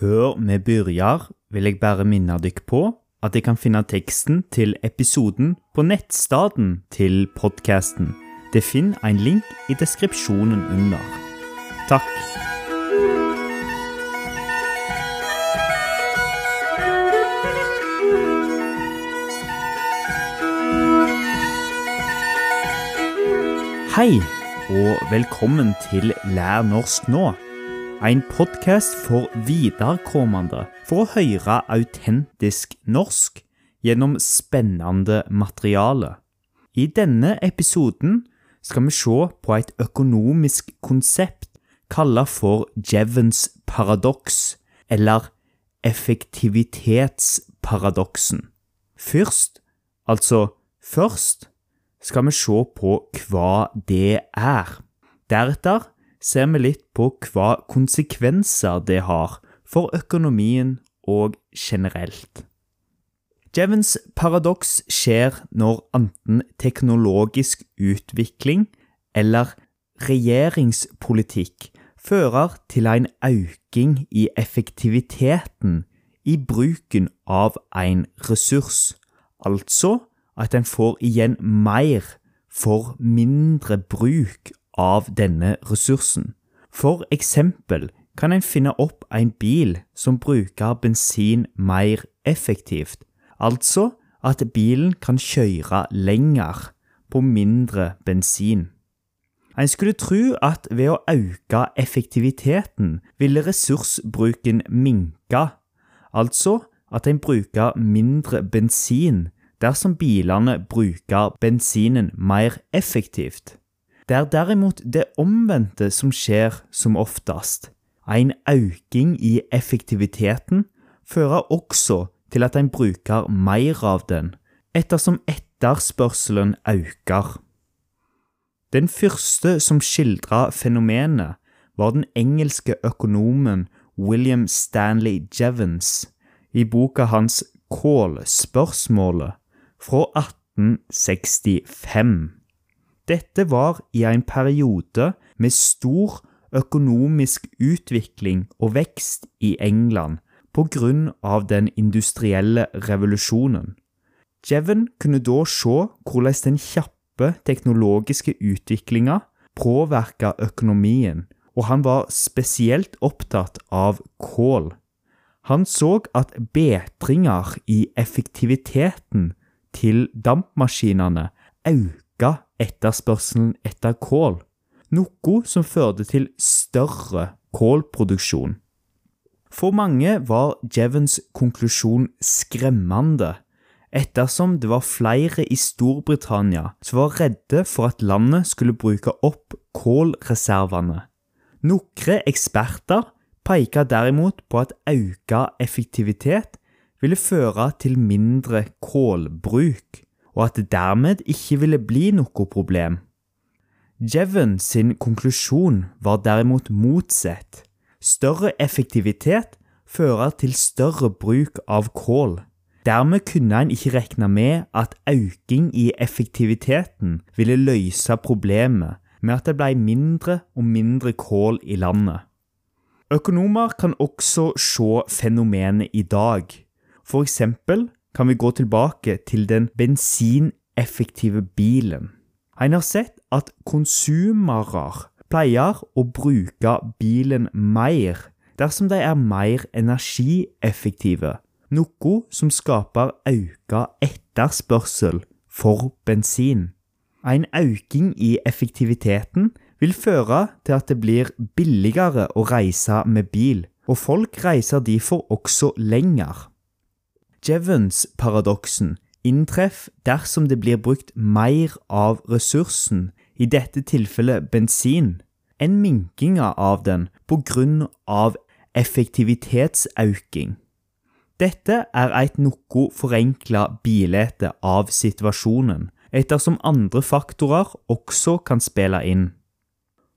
Før vi begynner, vil jeg bare minne dere på at dere kan finne teksten til episoden på nettstaden til podkasten. Det finner en link i deskripsjonen under. Takk. Hei, og velkommen til Lær norsk nå. En podkast for viderekommende for å høre autentisk norsk gjennom spennende materiale. I denne episoden skal vi se på et økonomisk konsept kalt for Jevons paradoks, eller effektivitetsparadoksen. Først, altså først, skal vi se på hva det er. Deretter ser vi litt på hva konsekvenser det har for økonomien og generelt. Jevons paradoks skjer når enten teknologisk utvikling eller regjeringspolitikk fører til en økning i effektiviteten i bruken av en ressurs, altså at en får igjen mer for mindre bruk av denne ressursen. For eksempel kan en finne opp en bil som bruker bensin mer effektivt, altså at bilen kan kjøre lenger på mindre bensin. En skulle tro at ved å øke effektiviteten ville ressursbruken minke, altså at en bruker mindre bensin dersom bilene bruker bensinen mer effektivt. Det er derimot det omvendte som skjer som oftest. En økning i effektiviteten fører også til at en bruker mer av den, ettersom etterspørselen øker. Den første som skildra fenomenet, var den engelske økonomen William Stanley Jevons i boka hans Kål-spørsmålet fra 1865. Dette var i en periode med stor økonomisk utvikling og vekst i England på grunn av den industrielle revolusjonen. Jevon kunne da se hvordan den kjappe teknologiske utviklinga påvirka økonomien, og han var spesielt opptatt av kål. Han så at betringer i effektiviteten til dampmaskinene øka etterspørselen etter kål, noe som førte til større kålproduksjon. For mange var Jevons konklusjon skremmende, ettersom det var flere i Storbritannia som var redde for at landet skulle bruke opp kålreservene. Noen eksperter peker derimot på at økt effektivitet ville føre til mindre kålbruk, og at det dermed ikke ville bli noe problem. Jevon sin konklusjon var derimot motsatt. Større effektivitet fører til større bruk av kål. Dermed kunne en ikke regne med at økning i effektiviteten ville løse problemet med at det ble mindre og mindre kål i landet. Økonomer kan også se fenomenet i dag. For eksempel kan vi gå tilbake til den bensineffektive bilen. En har sett at konsumere pleier å bruke bilen mer dersom de er mer energieffektive, noe som skaper økt etterspørsel for bensin. En økning i effektiviteten vil føre til at det blir billigere å reise med bil, og folk reiser derfor også lenger. Jevons-paradoksen inntreffer dersom det blir brukt mer av ressursen, i dette tilfellet bensin, enn minkinga av den på grunn av effektivitetsøking. Dette er et noe forenkla bilde av situasjonen, ettersom andre faktorer også kan spille inn.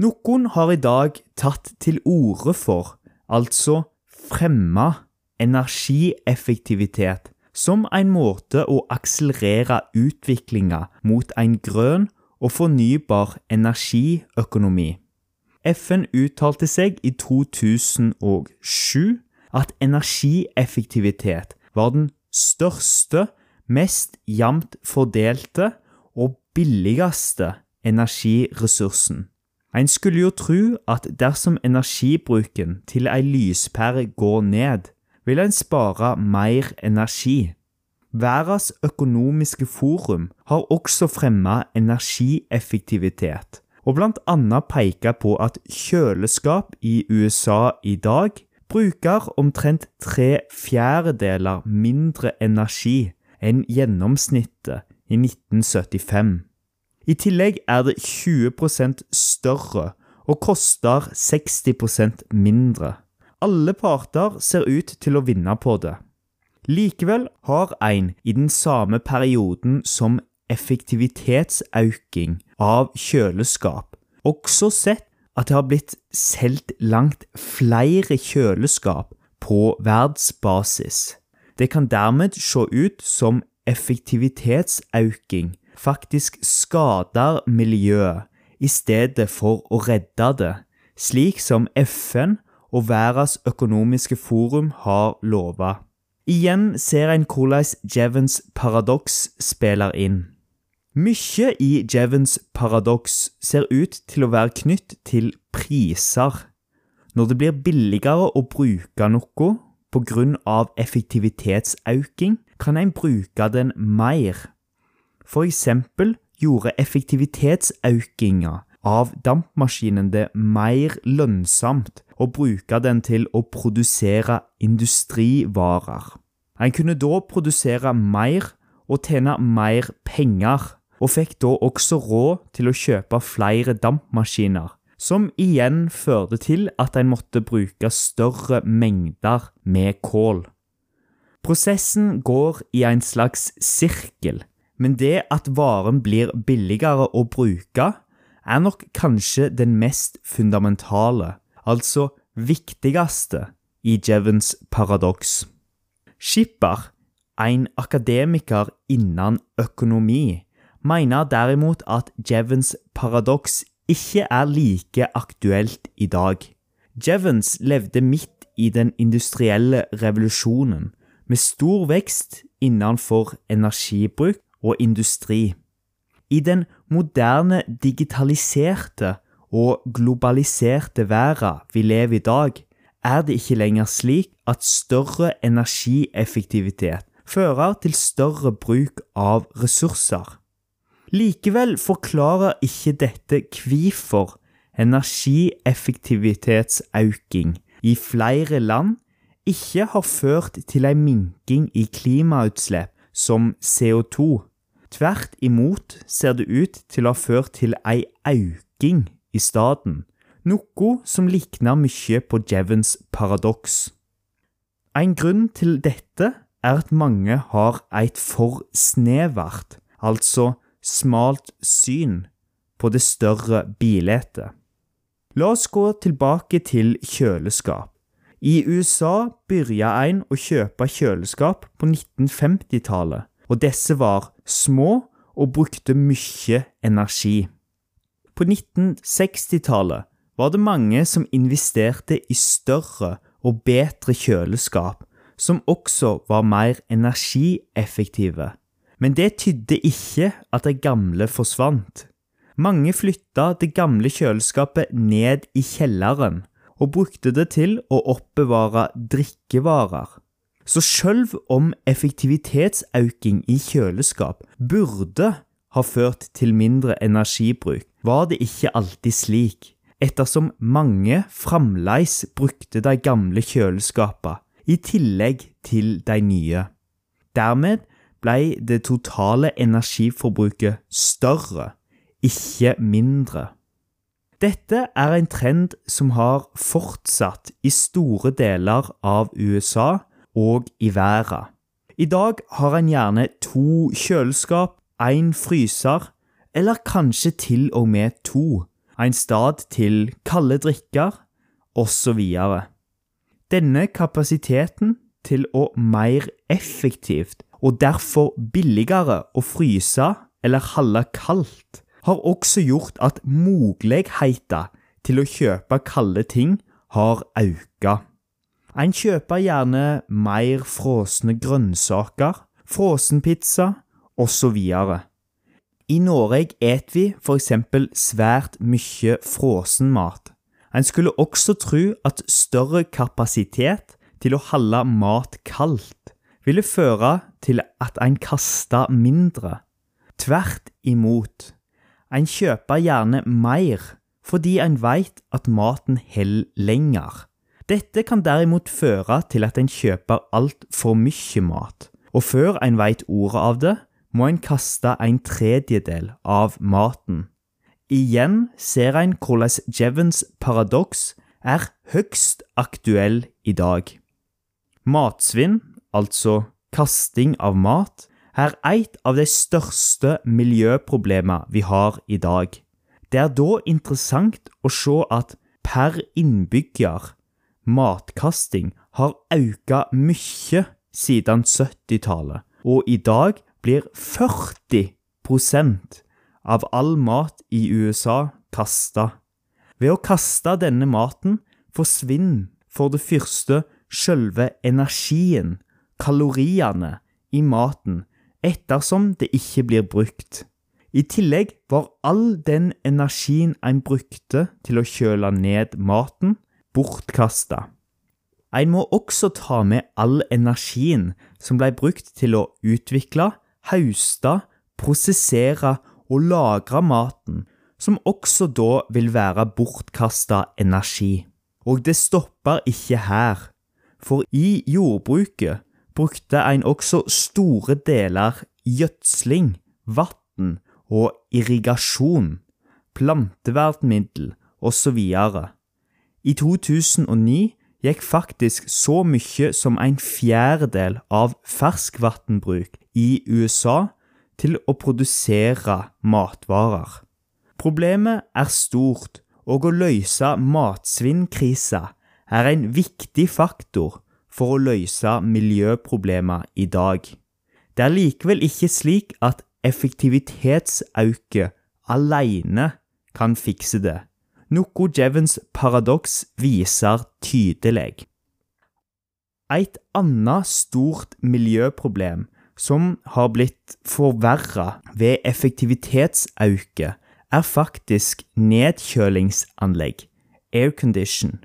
Noen har i dag tatt til orde for, altså fremme, energieffektivitet som en måte å akselerere utviklinga mot en grønn og fornybar energiøkonomi. FN uttalte seg i 2007 at energieffektivitet var den største, mest jevnt fordelte og billigste energiressursen. En skulle jo tro at dersom energibruken til ei lyspære går ned, vil en spare mer energi. Verdens økonomiske forum har også fremmet energieffektivitet, og annet pekt på at kjøleskap i USA i dag bruker omtrent tre fjerdedeler mindre energi enn gjennomsnittet i 1975. I tillegg er det 20% større og koster 60% mindre. Alle parter ser ut til å vinne på det. Likevel har en i den samme perioden som effektivitetsauking av kjøleskap også sett at det har blitt solgt langt flere kjøleskap på verdensbasis. Det kan dermed se ut som effektivitetsauking faktisk skader miljøet i stedet for å redde det, slik som FN og Verdens økonomiske forum har lova. Igjen ser en hvordan Jevons paradoks spiller inn. Mye i Jevons paradoks ser ut til å være knytt til priser. Når det blir billigere å bruke noe pga. effektivitetsauking, kan en bruke den mer. For eksempel gjorde effektivitetsaukinga av dampmaskinen det mer lønnsomt å bruke den til å produsere industrivarer. En kunne da produsere mer og tjene mer penger, og fikk da også råd til å kjøpe flere dampmaskiner, som igjen førte til at en måtte bruke større mengder med kål. Prosessen går i en slags sirkel men det at varen blir billigere å bruke, er nok kanskje den mest fundamentale, altså viktigste, i Jevons paradoks. Skipper, en akademiker innen økonomi, mener derimot at Jevons paradoks ikke er like aktuelt i dag. Jevons levde midt i den industrielle revolusjonen, med stor vekst innenfor energibruk og industri. I den moderne, digitaliserte og globaliserte verden vi lever i dag, er det ikke lenger slik at større energieffektivitet fører til større bruk av ressurser. Likevel forklarer ikke dette hvorfor energieffektivitetsauking i flere land ikke har ført til en minking i klimautslipp som CO2 Tvert imot ser det ut til å ha ført til ei auking i staden, noe som likner mye på Jevons paradoks. En grunn til dette er at mange har et for snevert, altså smalt syn, på det større bildet. La oss gå tilbake til kjøleskap. I USA begynte en å kjøpe kjøleskap på 1950-tallet, og disse var små og brukte mye energi. På 1960-tallet var det mange som investerte i større og bedre kjøleskap, som også var mer energieffektive. Men det tydde ikke at det gamle forsvant. Mange flytta det gamle kjøleskapet ned i kjelleren og brukte det til å oppbevare drikkevarer. Så selv om effektivitetsauking i kjøleskap burde ha ført til mindre energibruk, var det ikke alltid slik, ettersom mange fremdeles brukte de gamle kjøleskapene i tillegg til de nye. Dermed ble det totale energiforbruket større, ikke mindre. Dette er en trend som har fortsatt i store deler av USA og i været. I dag har en gjerne to kjøleskap, én fryser, eller kanskje til og med to, en stad til kalde drikker, osv. Denne kapasiteten til å mer effektivt og derfor billigere å fryse eller holde kaldt, har også gjort at muligheten til å kjøpe kalde ting har økt. En kjøper gjerne mer frosne grønnsaker, frosenpizza osv. I Norge et vi f.eks. svært mye frossenmat. En skulle også tro at større kapasitet til å holde mat kaldt ville føre til at en kasta mindre. Tvert imot. En kjøper gjerne mer fordi en veit at maten holder lenger. Dette kan derimot føre til at en kjøper altfor mye mat, og før en veit ordet av det, må en kaste en tredjedel av maten. Igjen ser en hvordan Jevons paradoks er høgst aktuell i dag. Matsvinn, altså kasting av mat, er et av de største miljøproblemene vi har i dag. Det er da interessant å se at per innbygger matkasting har økt mye siden 70-tallet, og i dag blir 40% av all mat i USA kasta. Ved å kaste denne maten forsvinner for det første selve energien, kaloriene, i maten, ettersom det ikke blir brukt. I tillegg var all den energien en brukte til å kjøle ned maten, bortkasta. En må også ta med all energien som ble brukt til å utvikle, hauste, prosessere og lagre maten, som også da vil være bortkasta energi. Og det stopper ikke her, for i jordbruket brukte en også store deler gjødsling, vann og irrigasjon, plantevernmiddel osv. I 2009 gikk faktisk så mye som en fjerdedel av ferskvannbruk i USA til å produsere matvarer. Problemet er stort, og å løse matsvinnkrisa er en viktig faktor for å løse miljøproblemer i dag. Det er likevel ikke slik at effektivitetsauke alene kan fikse det, noe Jevons paradoks viser tydelig. Et annet stort miljøproblem som har blitt forverra ved effektivitetsauke, er faktisk nedkjølingsanlegg, aircondition.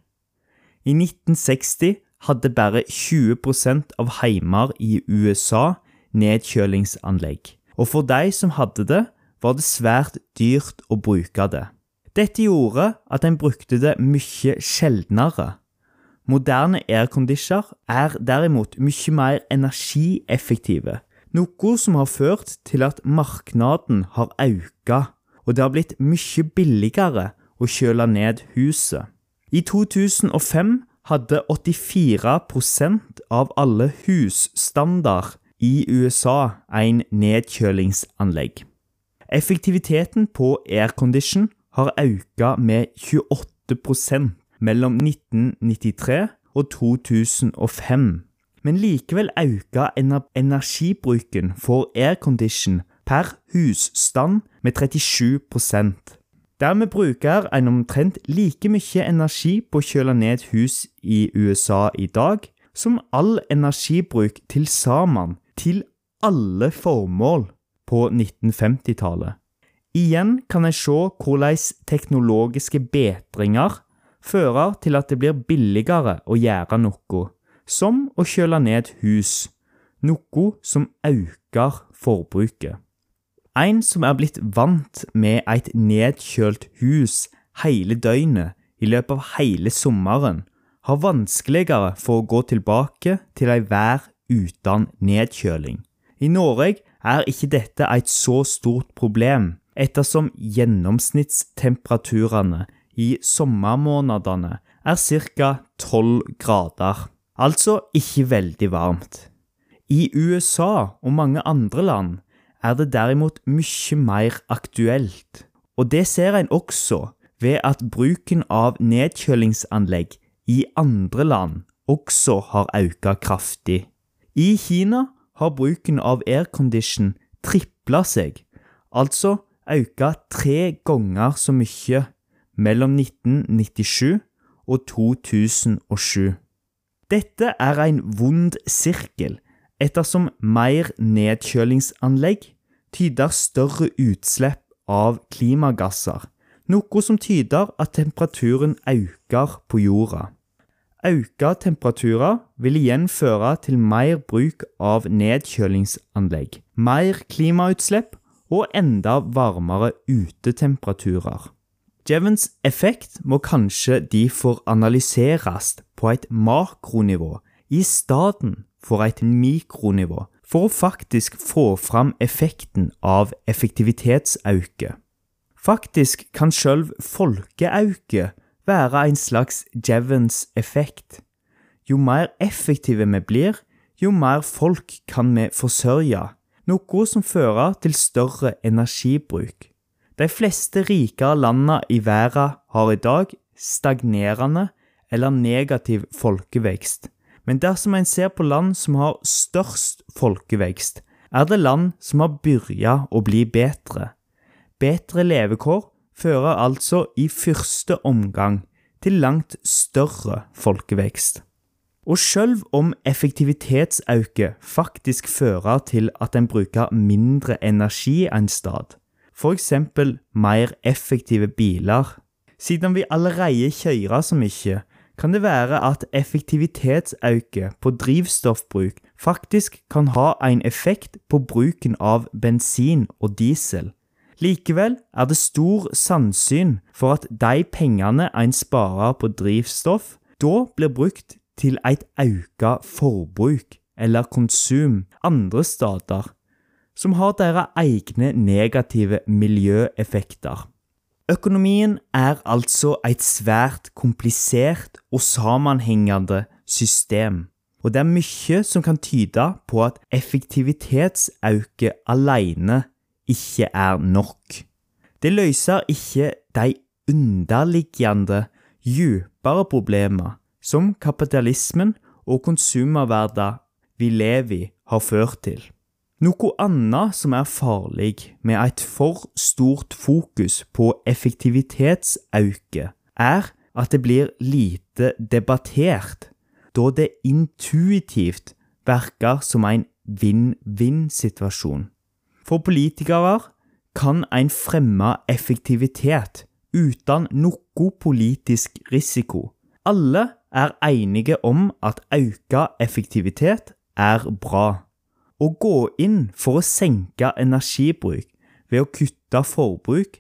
I 1960 hadde bare 20% av heimer i USA nedkjølingsanlegg, og for de som hadde det, var det svært dyrt å bruke det. Dette gjorde at en brukte det mye sjeldnere. Moderne airconditioner er derimot mye mer energieffektive, noe som har ført til at markedet har økt, og det har blitt mye billigere å kjøle ned huset. I 2005 hadde 84% av alle husstandard i USA en nedkjølingsanlegg. Effektiviteten på aircondition har økt med 28% mellom 1993 og 2005. Men likevel økte energibruken for aircondition per husstand med 37% Dermed bruker en omtrent like mye energi på å kjøle ned hus i USA i dag som all energibruk til sammen til alle formål på 1950-tallet. Igjen kan en se hvordan teknologiske bedringer fører til at det blir billigere å gjøre noe, som å kjøle ned hus, noe som øker forbruket. En som er blitt vant med et nedkjølt hus hele døgnet i løpet av hele sommeren, har vanskeligere for å gå tilbake til ei vær uten nedkjøling. I Norge er ikke dette et så stort problem, ettersom gjennomsnittstemperaturene i sommermånedene er ca. 12 grader, altså ikke veldig varmt. I USA og mange andre land er det derimot mye mer aktuelt, og det ser en også ved at bruken av nedkjølingsanlegg i andre land også har økt kraftig. I Kina har bruken av aircondition tripla seg, altså økt tre ganger så mye mellom 1997 og 2007. Dette er en vond sirkel, ettersom mer nedkjølingsanlegg tyder større utslipp av klimagasser, noe som tyder at temperaturen øker på jorda. Økte temperaturer vil igjen føre til mer bruk av nedkjølingsanlegg, mer klimautslipp og enda varmere utetemperaturer. Jevons effekt må kanskje derfor analyseres på et makronivå i stedet for et mikronivå, for å faktisk få fram effekten av effektivitetsauke. Faktisk kan sjølv folkeauke være en slags Jevons effekt. Jo mer effektive vi blir, jo mer folk kan vi forsørge, noe som fører til større energibruk. De fleste rikere landene i verden har i dag stagnerende eller negativ folkevekst. Men dersom en ser på land som har størst folkevekst, er det land som har begynt å bli bedre. Bedre levekår fører altså i første omgang til langt større folkevekst. Og selv om effektivitetsauke faktisk fører til at en bruker mindre energi en stad, f.eks. mer effektive biler. Siden vi allerede kjører så mye, kan det være at effektivitetsauke på drivstoffbruk faktisk kan ha en effekt på bruken av bensin og diesel. Likevel er det stor sannsyn for at de pengene en sparer på drivstoff, da blir brukt til et økt forbruk eller konsum andre steder som har deres egne negative miljøeffekter. Økonomien er altså et svært komplisert og sammenhengende system, og det er mye som kan tyde på at effektivitetsauke alene ikke er nok. Det løser ikke de underliggende, dypere problemer som kapitalismen og konsumerverden vi lever i, har ført til. Noe annet som er farlig med et for stort fokus på effektivitetsauke, er at det blir lite debattert, da det intuitivt virker som en vinn-vinn-situasjon. For politikere kan en fremme effektivitet uten noe politisk risiko. Alle er enige om at økt effektivitet er bra. Å gå inn for å senke energibruk ved å kutte forbruk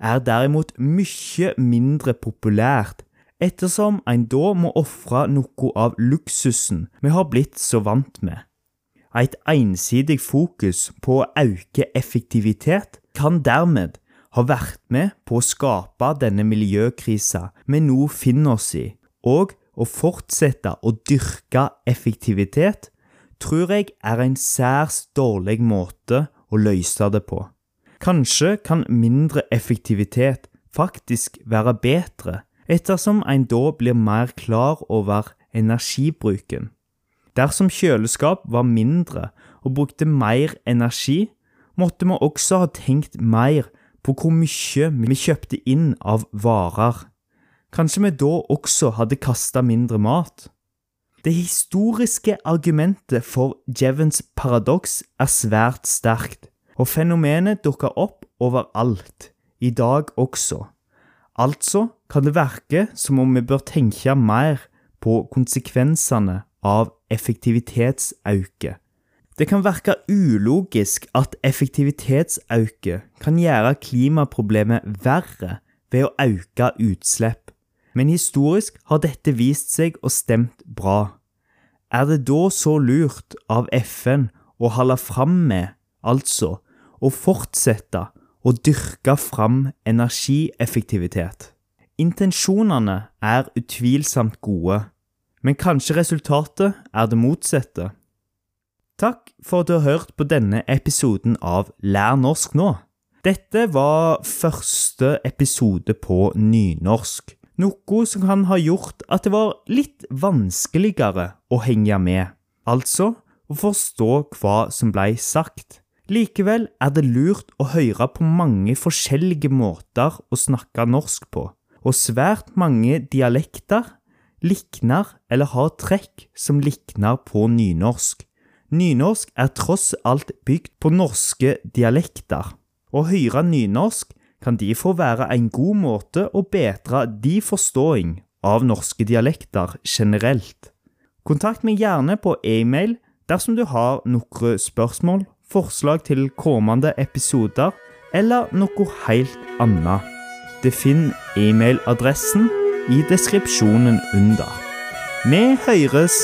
er derimot mye mindre populært, ettersom en da må ofre noe av luksusen vi har blitt så vant med. Et ensidig fokus på å øke effektivitet kan dermed ha vært med på å skape denne miljøkrisa vi nå finner oss i, og å fortsette å dyrke effektivitet tror jeg er en særs dårlig måte å løse det på. Kanskje kan mindre effektivitet faktisk være bedre, ettersom en da blir mer klar over energibruken. Dersom kjøleskap var mindre og brukte mer energi, måtte vi også ha tenkt mer på hvor mye vi kjøpte inn av varer. Kanskje vi da også hadde kasta mindre mat? Det historiske argumentet for Jevons paradoks er svært sterkt, og fenomenet dukker opp overalt, i dag også. Altså kan det virke som om vi bør tenke mer på konsekvensene av effektivitetsauke. Det kan virke ulogisk at effektivitetsauke kan gjøre klimaproblemet verre ved å øke utslipp men historisk har dette vist seg å stemt bra. Er det da så lurt av FN å holde fram med, altså å fortsette å dyrke fram energieffektivitet? Intensjonene er utvilsomt gode, men kanskje resultatet er det motsatte. Takk for at du har hørt på denne episoden av Lær norsk nå. Dette var første episode på nynorsk. Noe som kan ha gjort at det var litt vanskeligere å henge med, altså å forstå hva som ble sagt. Likevel er det lurt å høre på mange forskjellige måter å snakke norsk på, og svært mange dialekter likner eller har trekk som likner på nynorsk. Nynorsk er tross alt bygd på norske dialekter. Å høre nynorsk kan de få være en god måte å bedre de forståing av norske dialekter generelt. Kontakt meg gjerne på e-mail dersom du har noen spørsmål, forslag til kommende episoder eller noe helt annet. Du finner e-mailadressen i deskripsjonen under. Vi høres